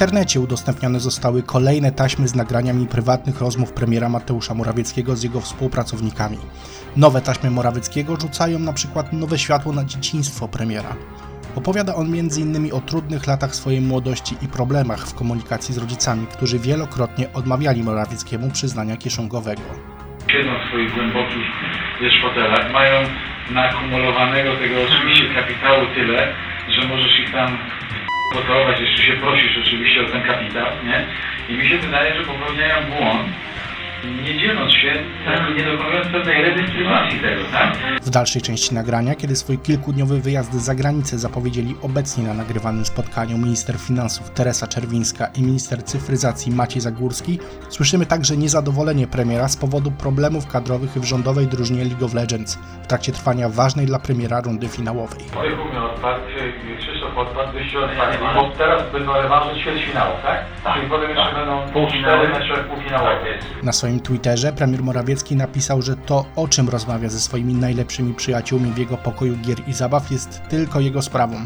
internecie udostępnione zostały kolejne taśmy z nagraniami prywatnych rozmów premiera Mateusza Morawieckiego z jego współpracownikami. Nowe taśmy Morawieckiego rzucają na przykład nowe światło na dzieciństwo premiera. Opowiada on m.in. o trudnych latach swojej młodości i problemach w komunikacji z rodzicami, którzy wielokrotnie odmawiali Morawieckiemu przyznania kieszonkowego. siedzą w swoich głębokich fotelach, mają naakumulowanego tego oczywiście kapitału tyle, że możesz ich tam gotować, jeszcze się prosisz oczywiście o ten kapitał, nie? I mi się wydaje, że popełniają błąd, nie dzieląc się, tak, nie dokonując pewnej redystrybucji tego, tak? W dalszej części nagrania, kiedy swój kilkudniowy wyjazd za granicę zapowiedzieli obecni na nagrywanym spotkaniu minister finansów Teresa Czerwińska i minister cyfryzacji Maciej Zagórski, słyszymy także niezadowolenie premiera z powodu problemów kadrowych w rządowej drużynie League of Legends w trakcie trwania ważnej dla premiera rundy finałowej. Odpadł, Wyjście odpadł, bo teraz będą rewanże ćwierćfinałów, tak? Czyli potem jeszcze będą półfinały, mecze półfinałowe. Na swoim Twitterze premier Morawiecki napisał, że to, o czym rozmawia ze swoimi najlepszymi przyjaciółmi w jego pokoju gier i zabaw, jest tylko jego sprawą.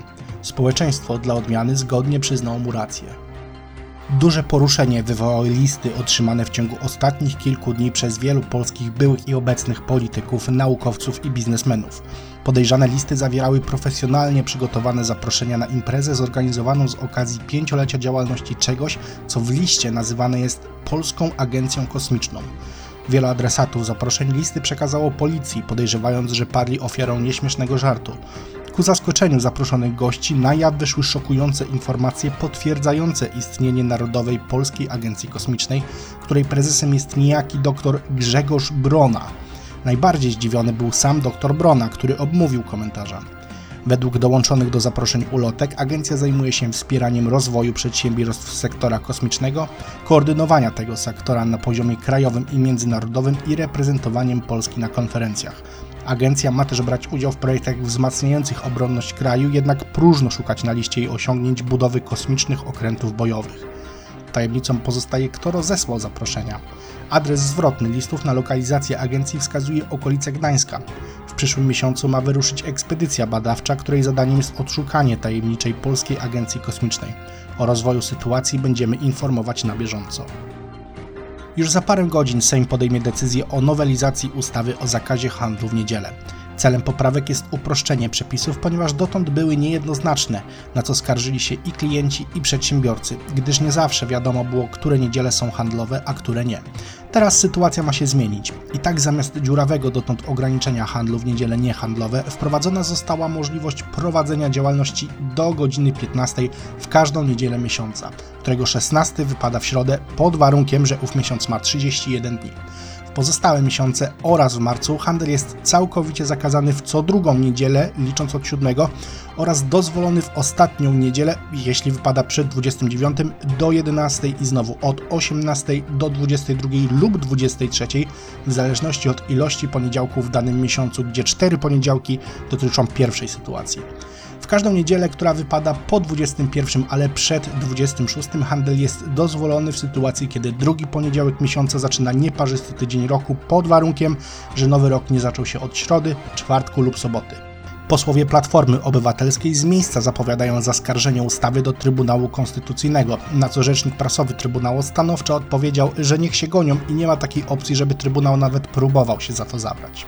Społeczeństwo dla odmiany zgodnie przyznało mu rację. Duże poruszenie wywołały listy otrzymane w ciągu ostatnich kilku dni przez wielu polskich byłych i obecnych polityków, naukowców i biznesmenów. Podejrzane listy zawierały profesjonalnie przygotowane zaproszenia na imprezę zorganizowaną z okazji pięciolecia działalności czegoś, co w liście nazywane jest Polską Agencją Kosmiczną. Wielu adresatów zaproszeń listy przekazało policji, podejrzewając, że padli ofiarą nieśmiesznego żartu. Ku zaskoczeniu zaproszonych gości na jaw wyszły szokujące informacje potwierdzające istnienie Narodowej Polskiej Agencji Kosmicznej, której prezesem jest niejaki dr Grzegorz Brona. Najbardziej zdziwiony był sam dr Brona, który obmówił komentarza. Według dołączonych do zaproszeń ulotek, agencja zajmuje się wspieraniem rozwoju przedsiębiorstw sektora kosmicznego, koordynowania tego sektora na poziomie krajowym i międzynarodowym i reprezentowaniem Polski na konferencjach. Agencja ma też brać udział w projektach wzmacniających obronność kraju, jednak próżno szukać na liście jej osiągnięć budowy kosmicznych okrętów bojowych. Tajemnicą pozostaje, kto rozesłał zaproszenia. Adres zwrotny listów na lokalizację agencji wskazuje okolice Gdańska. W przyszłym miesiącu ma wyruszyć ekspedycja badawcza, której zadaniem jest odszukanie tajemniczej Polskiej Agencji Kosmicznej. O rozwoju sytuacji będziemy informować na bieżąco. Już za parę godzin Sejm podejmie decyzję o nowelizacji ustawy o zakazie handlu w niedzielę. Celem poprawek jest uproszczenie przepisów, ponieważ dotąd były niejednoznaczne, na co skarżyli się i klienci, i przedsiębiorcy, gdyż nie zawsze wiadomo było, które niedziele są handlowe, a które nie. Teraz sytuacja ma się zmienić. I tak zamiast dziurawego dotąd ograniczenia handlu w niedziele niehandlowe, wprowadzona została możliwość prowadzenia działalności do godziny 15 w każdą niedzielę miesiąca, którego 16 wypada w środę pod warunkiem, że ów miesiąc ma 31 dni. Pozostałe miesiące oraz w marcu handel jest całkowicie zakazany w co drugą niedzielę, licząc od 7, oraz dozwolony w ostatnią niedzielę, jeśli wypada przed 29 do 11 i znowu od 18 do 22 lub 23, w zależności od ilości poniedziałków w danym miesiącu, gdzie 4 poniedziałki dotyczą pierwszej sytuacji. Każdą niedzielę, która wypada po 21, ale przed 26, handel jest dozwolony w sytuacji, kiedy drugi poniedziałek miesiąca zaczyna nieparzysty tydzień roku pod warunkiem, że nowy rok nie zaczął się od środy, czwartku lub soboty. Posłowie Platformy Obywatelskiej z miejsca zapowiadają zaskarżenie ustawy do Trybunału Konstytucyjnego, na co rzecznik prasowy Trybunału stanowczo odpowiedział, że niech się gonią i nie ma takiej opcji, żeby Trybunał nawet próbował się za to zabrać.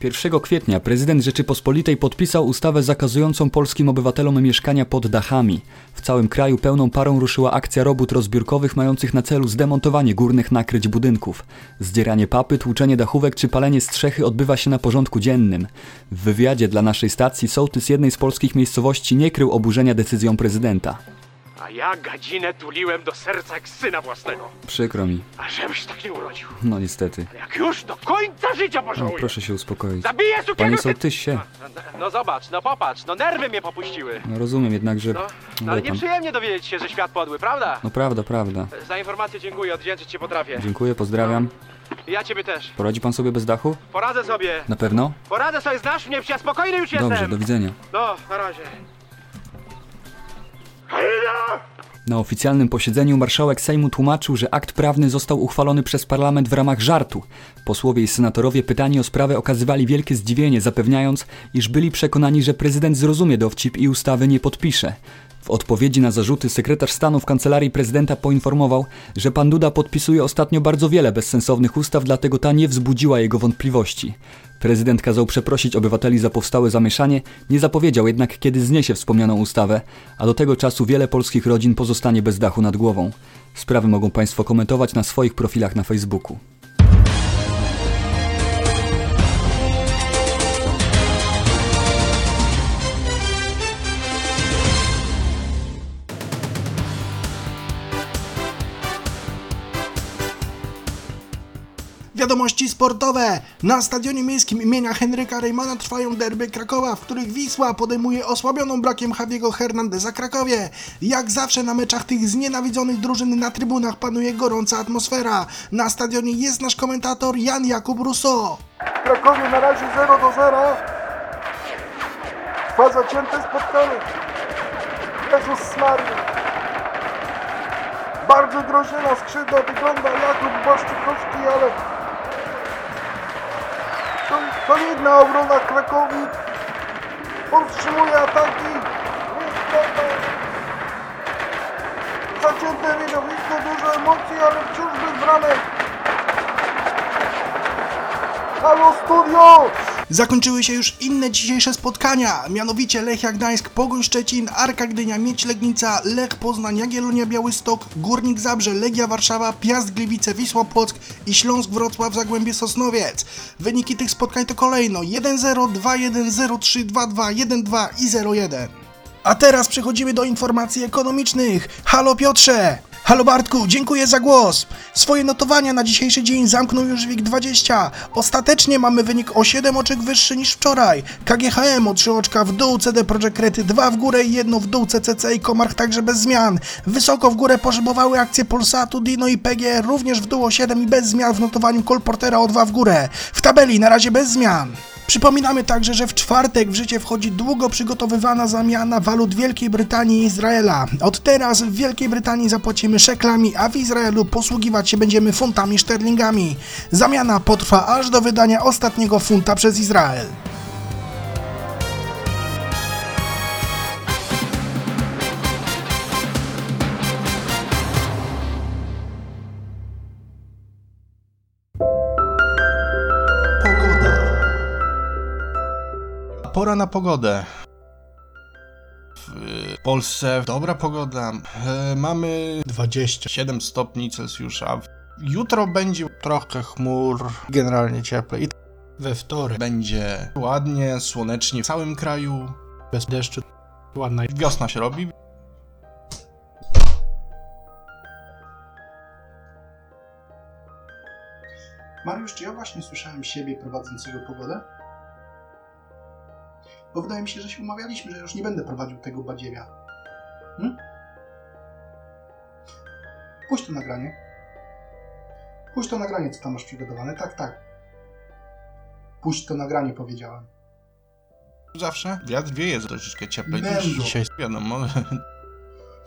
Pierwszego kwietnia prezydent Rzeczypospolitej podpisał ustawę zakazującą polskim obywatelom mieszkania pod dachami. W całym kraju pełną parą ruszyła akcja robót rozbiórkowych mających na celu zdemontowanie górnych nakryć budynków. Zdzieranie papy, tłuczenie dachówek czy palenie strzechy odbywa się na porządku dziennym. W wywiadzie dla naszej stacji sołtys jednej z polskich miejscowości nie krył oburzenia decyzją prezydenta. A ja gadzinę tuliłem do serca jak syna własnego. Przykro mi. A żebyś tak nie urodził. No niestety. Jak już do końca życia No, pożałuję. proszę się uspokoić. Zabiję sukiego Panie syn- sołtysie. No, no, no zobacz, no popatrz, no nerwy mnie popuściły. No rozumiem jednak, że... No, No, no ale nieprzyjemnie dowiedzieć się, że świat podły, prawda? No prawda, prawda. Za informację dziękuję, odwdzięczyć cię potrafię. Dziękuję, pozdrawiam. I ja ciebie też. Poradzi pan sobie bez dachu? Poradzę sobie. Na pewno? Poradzę sobie, znasz mnie, przecież ja spokojny już Dobrze, jestem. do widzenia. No, na razie. Na oficjalnym posiedzeniu marszałek Sejmu tłumaczył, że akt prawny został uchwalony przez parlament w ramach żartu. Posłowie i senatorowie pytani o sprawę okazywali wielkie zdziwienie, zapewniając, iż byli przekonani, że prezydent zrozumie dowcip i ustawy nie podpisze. W odpowiedzi na zarzuty sekretarz stanu w kancelarii prezydenta poinformował, że pan Duda podpisuje ostatnio bardzo wiele bezsensownych ustaw, dlatego ta nie wzbudziła jego wątpliwości. Prezydent kazał przeprosić obywateli za powstałe zamieszanie, nie zapowiedział jednak, kiedy zniesie wspomnianą ustawę, a do tego czasu wiele polskich rodzin pozostanie bez dachu nad głową. Sprawy mogą Państwo komentować na swoich profilach na Facebooku. Wiadomości sportowe! Na stadionie miejskim imienia Henryka Reymana trwają derby Krakowa, w których Wisła podejmuje osłabioną brakiem Javiego Hernandeza Krakowie. Jak zawsze na meczach tych znienawidzonych drużyn na trybunach panuje gorąca atmosfera. Na stadionie jest nasz komentator Jan Jakub. W Krakowie na razie 0 do 0. Trwa zacięte spotkanie. Jezus Maria. Bardzo groźnie na skrzydła wygląda Jakub Błaszczykowski, ale solidna obrona Krakowi. Powstrzymuje ataki. Zacięte widowisko, dużo emocji, ale wciąż bez bramek. Halo studio! Zakończyły się już inne dzisiejsze spotkania, mianowicie Lechia Gdańsk, Pogoń Szczecin, Arka Gdynia, Miedź Legnica, Lech Poznań, Jagiellonia Białystok, Górnik Zabrze, Legia Warszawa, Piast Gliwice, Wisła Płock i Śląsk Wrocław Zagłębie Sosnowiec. Wyniki tych spotkań to kolejno 1-0, 2-1, 0-3, 2-2, 1-2 i 0-1. A teraz przechodzimy do informacji ekonomicznych. Halo Piotrze! Halo Bartku, dziękuję za głos. Swoje notowania na dzisiejszy dzień zamknął już WIG20. Ostatecznie mamy wynik o 7 oczek wyższy niż wczoraj. KGHM o 3 oczka w dół, CD Projekt Red 2 w górę i 1 w dół, CCC i Komarch także bez zmian. Wysoko w górę poszybowały akcje Polsatu, Dino i PG, również w dół o 7 i bez zmian w notowaniu Kolportera o 2 w górę. W tabeli na razie bez zmian. Przypominamy także, że w czwartek w życie wchodzi długo przygotowywana zamiana walut Wielkiej Brytanii i Izraela. Od teraz w Wielkiej Brytanii zapłacimy szeklami, a w Izraelu posługiwać się będziemy funtami szterlingami. Zamiana potrwa aż do wydania ostatniego funta przez Izrael. Pora na pogodę. W Polsce dobra pogoda. E, mamy 27 stopni Celsjusza. Jutro będzie trochę chmur, generalnie cieplej. We wtorek będzie ładnie, słonecznie w całym kraju, bez deszczu. Ładna wiosna się robi. Mariusz, czy ja właśnie słyszałem siebie prowadzącego pogodę? Bo wydaje mi się, że się umawialiśmy, że już nie będę prowadził tego badziewia. Hmm? Puść to nagranie. Puść to nagranie, co tam masz przygotowane. Tak, tak. Puść to nagranie, powiedziałem. Zawsze wiatr wieje troszeczkę cieplej niż dzisiaj. Wiadomo.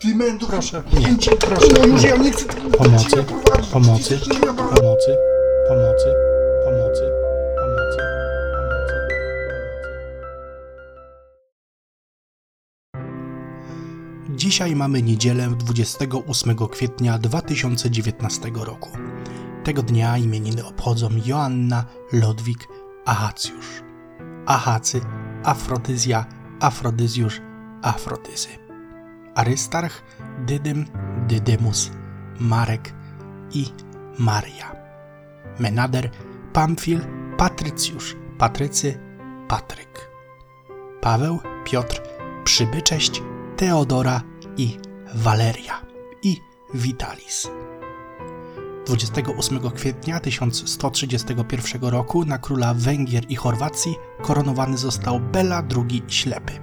Ty mendo, Proszę. Nie, Nie, proszę. No już ja nie chcę tego Pomocy, ciebie prowadzić. pomocy, Jesteś nie wiadomo. Pomocy, pomocy, pomocy, pomocy, pomocy, pomocy. Dzisiaj mamy niedzielę 28 kwietnia 2019 roku. Tego dnia imieniny obchodzą Joanna, Lodwik, Ahacjusz. Ahacy, Afrodyzja, Afrodyzjusz, Afrodyzy. Arystarch, Dydym, Dydymus, Marek i Maria. Menader, Pamfil, Patrycjusz, Patrycy, Patryk. Paweł, Piotr, Przybycześć, Teodora i Waleria i Vitalis. 28 kwietnia 1131 roku na króla Węgier i Chorwacji koronowany został Bela II Ślepy.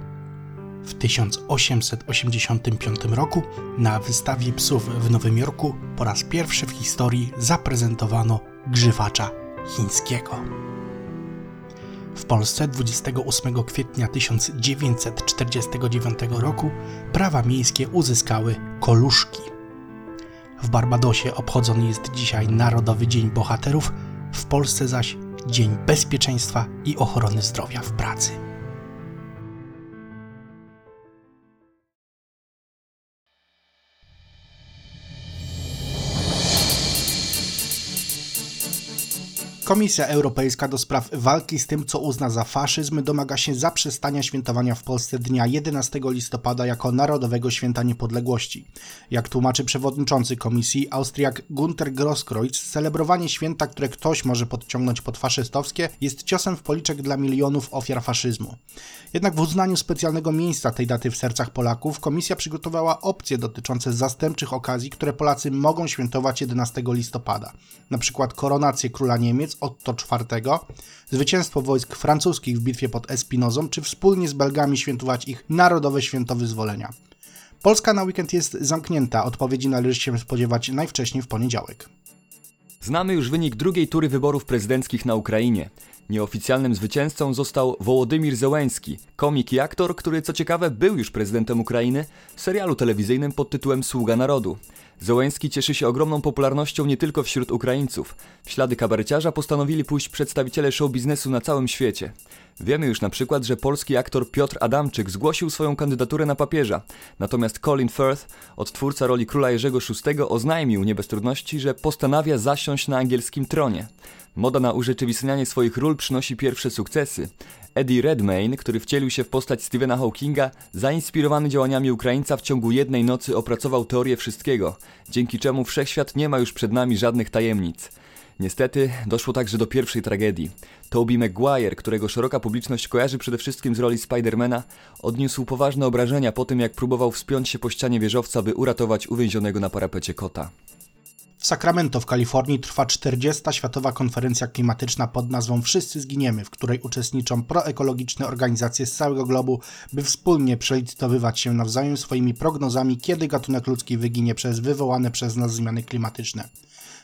W 1885 roku na wystawie psów w Nowym Jorku po raz pierwszy w historii zaprezentowano grzywacza chińskiego. W Polsce 28 kwietnia 1949 roku prawa miejskie uzyskały koluszki. W Barbadosie obchodzony jest dzisiaj Narodowy Dzień Bohaterów, w Polsce zaś Dzień Bezpieczeństwa i Ochrony Zdrowia w Pracy. Komisja Europejska do spraw walki z tym, co uzna za faszyzm, domaga się zaprzestania świętowania w Polsce dnia 11 listopada jako Narodowego Święta Niepodległości. Jak tłumaczy przewodniczący komisji Austriak Gunter Grosskreutz, celebrowanie święta, które ktoś może podciągnąć pod faszystowskie, jest ciosem w policzek dla milionów ofiar faszyzmu. Jednak w uznaniu specjalnego miejsca tej daty w sercach Polaków, komisja przygotowała opcje dotyczące zastępczych okazji, które Polacy mogą świętować 11 listopada. Na przykład koronację króla Niemiec Otto IV, zwycięstwo wojsk francuskich w bitwie pod Espinozą, czy wspólnie z Belgami świętować ich Narodowe Święto Wyzwolenia. Polska na weekend jest zamknięta, odpowiedzi należy się spodziewać najwcześniej w poniedziałek. Znamy już wynik drugiej tury wyborów prezydenckich na Ukrainie. Nieoficjalnym zwycięzcą został Wołodymir Zełenski, komik i aktor, który co ciekawe był już prezydentem Ukrainy w serialu telewizyjnym pod tytułem Sługa Narodu. Zełenski cieszy się ogromną popularnością nie tylko wśród Ukraińców. W ślady kabareciarza postanowili pójść przedstawiciele show biznesu na całym świecie. Wiemy już na przykład, że polski aktor Piotr Adamczyk zgłosił swoją kandydaturę na papieża. Natomiast Colin Firth, odtwórca roli króla Jerzego VI, oznajmił nie bez trudności, że postanawia zasiąść na angielskim tronie. Moda na urzeczywistnianie swoich ról przynosi pierwsze sukcesy. Eddie Redmayne, który wcielił się w postać Stephena Hawkinga, zainspirowany działaniami Ukraińca w ciągu jednej nocy opracował teorię wszystkiego, dzięki czemu wszechświat nie ma już przed nami żadnych tajemnic. Niestety doszło także do pierwszej tragedii. Tobey Maguire, którego szeroka publiczność kojarzy przede wszystkim z roli Spidermana, odniósł poważne obrażenia po tym, jak próbował wspiąć się po ścianie wieżowca, by uratować uwięzionego na parapecie kota. W Sacramento w Kalifornii trwa 40. Światowa Konferencja Klimatyczna pod nazwą Wszyscy Zginiemy, w której uczestniczą proekologiczne organizacje z całego globu, by wspólnie przelicytowywać się nawzajem swoimi prognozami, kiedy gatunek ludzki wyginie przez wywołane przez nas zmiany klimatyczne.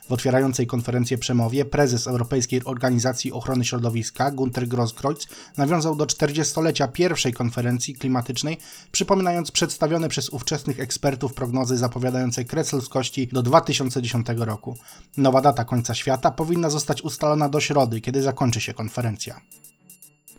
W otwierającej konferencję przemowie prezes Europejskiej Organizacji Ochrony Środowiska Gunter Grosskreutz nawiązał do 40-lecia pierwszej konferencji klimatycznej, przypominając przedstawione przez ówczesnych ekspertów prognozy zapowiadające kres ludzkości do 2010 roku. Nowa data końca świata powinna zostać ustalona do środy, kiedy zakończy się konferencja.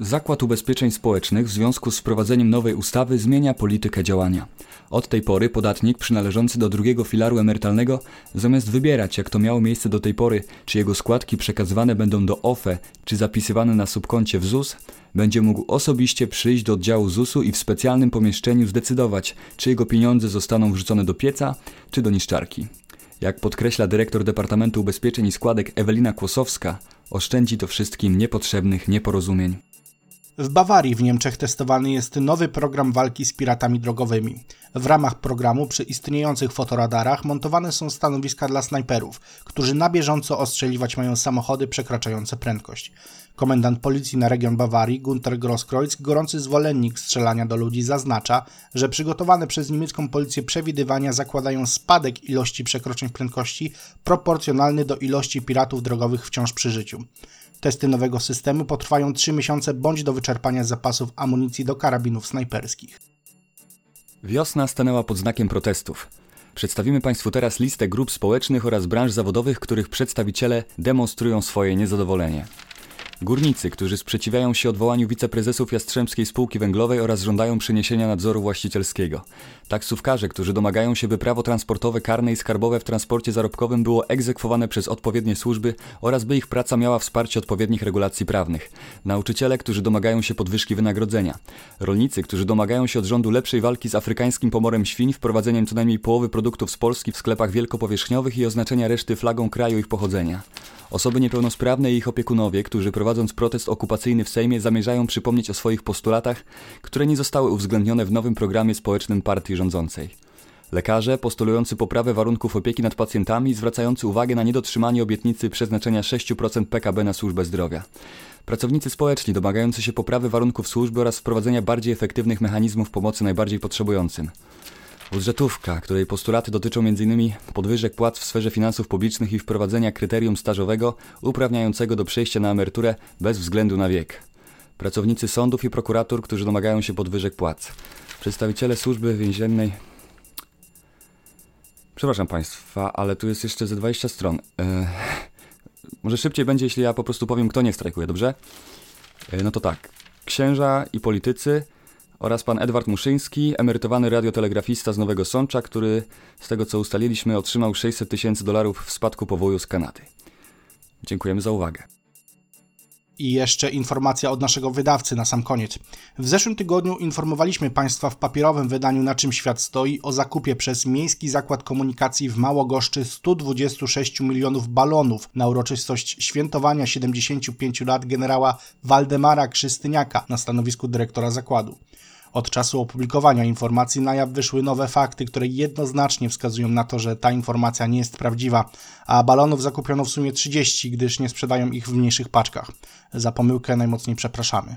Zakład Ubezpieczeń Społecznych w związku z wprowadzeniem nowej ustawy zmienia politykę działania. Od tej pory podatnik przynależący do drugiego filaru emerytalnego, zamiast wybierać, jak to miało miejsce do tej pory, czy jego składki przekazywane będą do OFE, czy zapisywane na subkoncie w ZUS, będzie mógł osobiście przyjść do oddziału ZUS-u i w specjalnym pomieszczeniu zdecydować, czy jego pieniądze zostaną wrzucone do pieca, czy do niszczarki. Jak podkreśla dyrektor Departamentu Ubezpieczeń i Składek Ewelina Kłosowska, oszczędzi to wszystkim niepotrzebnych nieporozumień. W Bawarii w Niemczech testowany jest nowy program walki z piratami drogowymi. W ramach programu przy istniejących fotoradarach montowane są stanowiska dla snajperów, którzy na bieżąco ostrzeliwać mają samochody przekraczające prędkość. Komendant policji na region Bawarii, Gunter Grosskreutz, gorący zwolennik strzelania do ludzi, zaznacza, że przygotowane przez niemiecką policję przewidywania zakładają spadek ilości przekroczeń prędkości proporcjonalny do ilości piratów drogowych wciąż przy życiu. Testy nowego systemu potrwają 3 miesiące bądź do wyczerpania zapasów amunicji do karabinów snajperskich. Wiosna stanęła pod znakiem protestów. Przedstawimy Państwu teraz listę grup społecznych oraz branż zawodowych, których przedstawiciele demonstrują swoje niezadowolenie. Górnicy, którzy sprzeciwiają się odwołaniu wiceprezesów Jastrzębskiej Spółki Węglowej oraz żądają przeniesienia nadzoru właścicielskiego. Taksówkarze, którzy domagają się, by prawo transportowe, karne i skarbowe w transporcie zarobkowym było egzekwowane przez odpowiednie służby oraz by ich praca miała wsparcie odpowiednich regulacji prawnych. Nauczyciele, którzy domagają się podwyżki wynagrodzenia. Rolnicy, którzy domagają się od rządu lepszej walki z afrykańskim pomorem świń, wprowadzeniem co najmniej połowy produktów z Polski w sklepach wielkopowierzchniowych i oznaczenia reszty flagą kraju ich pochodzenia. Osoby niepełnosprawne i ich opiekunowie, którzy prowadząc protest okupacyjny w Sejmie zamierzają przypomnieć o swoich postulatach, które nie zostały uwzględnione w nowym programie społecznym partii rządzącej. Lekarze postulujący poprawę warunków opieki nad pacjentami, zwracający uwagę na niedotrzymanie obietnicy przeznaczenia 6% PKB na służbę zdrowia. Pracownicy społeczni domagający się poprawy warunków służby oraz wprowadzenia bardziej efektywnych mechanizmów pomocy najbardziej potrzebującym. Budżetówka, której postulaty dotyczą m.in. podwyżek płac w sferze finansów publicznych i wprowadzenia kryterium stażowego uprawniającego do przejścia na emeryturę bez względu na wiek. pracownicy sądów i prokuratur, którzy domagają się podwyżek płac, przedstawiciele służby więziennej. Przepraszam Państwa, ale tu jest jeszcze ze 20 stron. E, może szybciej będzie, jeśli ja po prostu powiem, kto nie strajkuje, dobrze? E, no to tak. Księża i politycy oraz pan Edward Muszyński, emerytowany radiotelegrafista z Nowego Sącza, który z tego co ustaliliśmy otrzymał 600 tysięcy dolarów w spadku powoju z Kanady. Dziękujemy za uwagę. I jeszcze informacja od naszego wydawcy na sam koniec. W zeszłym tygodniu informowaliśmy Państwa w papierowym wydaniu Na czym świat stoi o zakupie przez Miejski Zakład Komunikacji w Małogoszczy 126 milionów balonów na uroczystość świętowania 75 lat generała Waldemara Krzystyniaka na stanowisku dyrektora zakładu. Od czasu opublikowania informacji na jaw wyszły nowe fakty, które jednoznacznie wskazują na to, że ta informacja nie jest prawdziwa, a balonów zakupiono w sumie 30, gdyż nie sprzedają ich w mniejszych paczkach. Za pomyłkę najmocniej przepraszamy.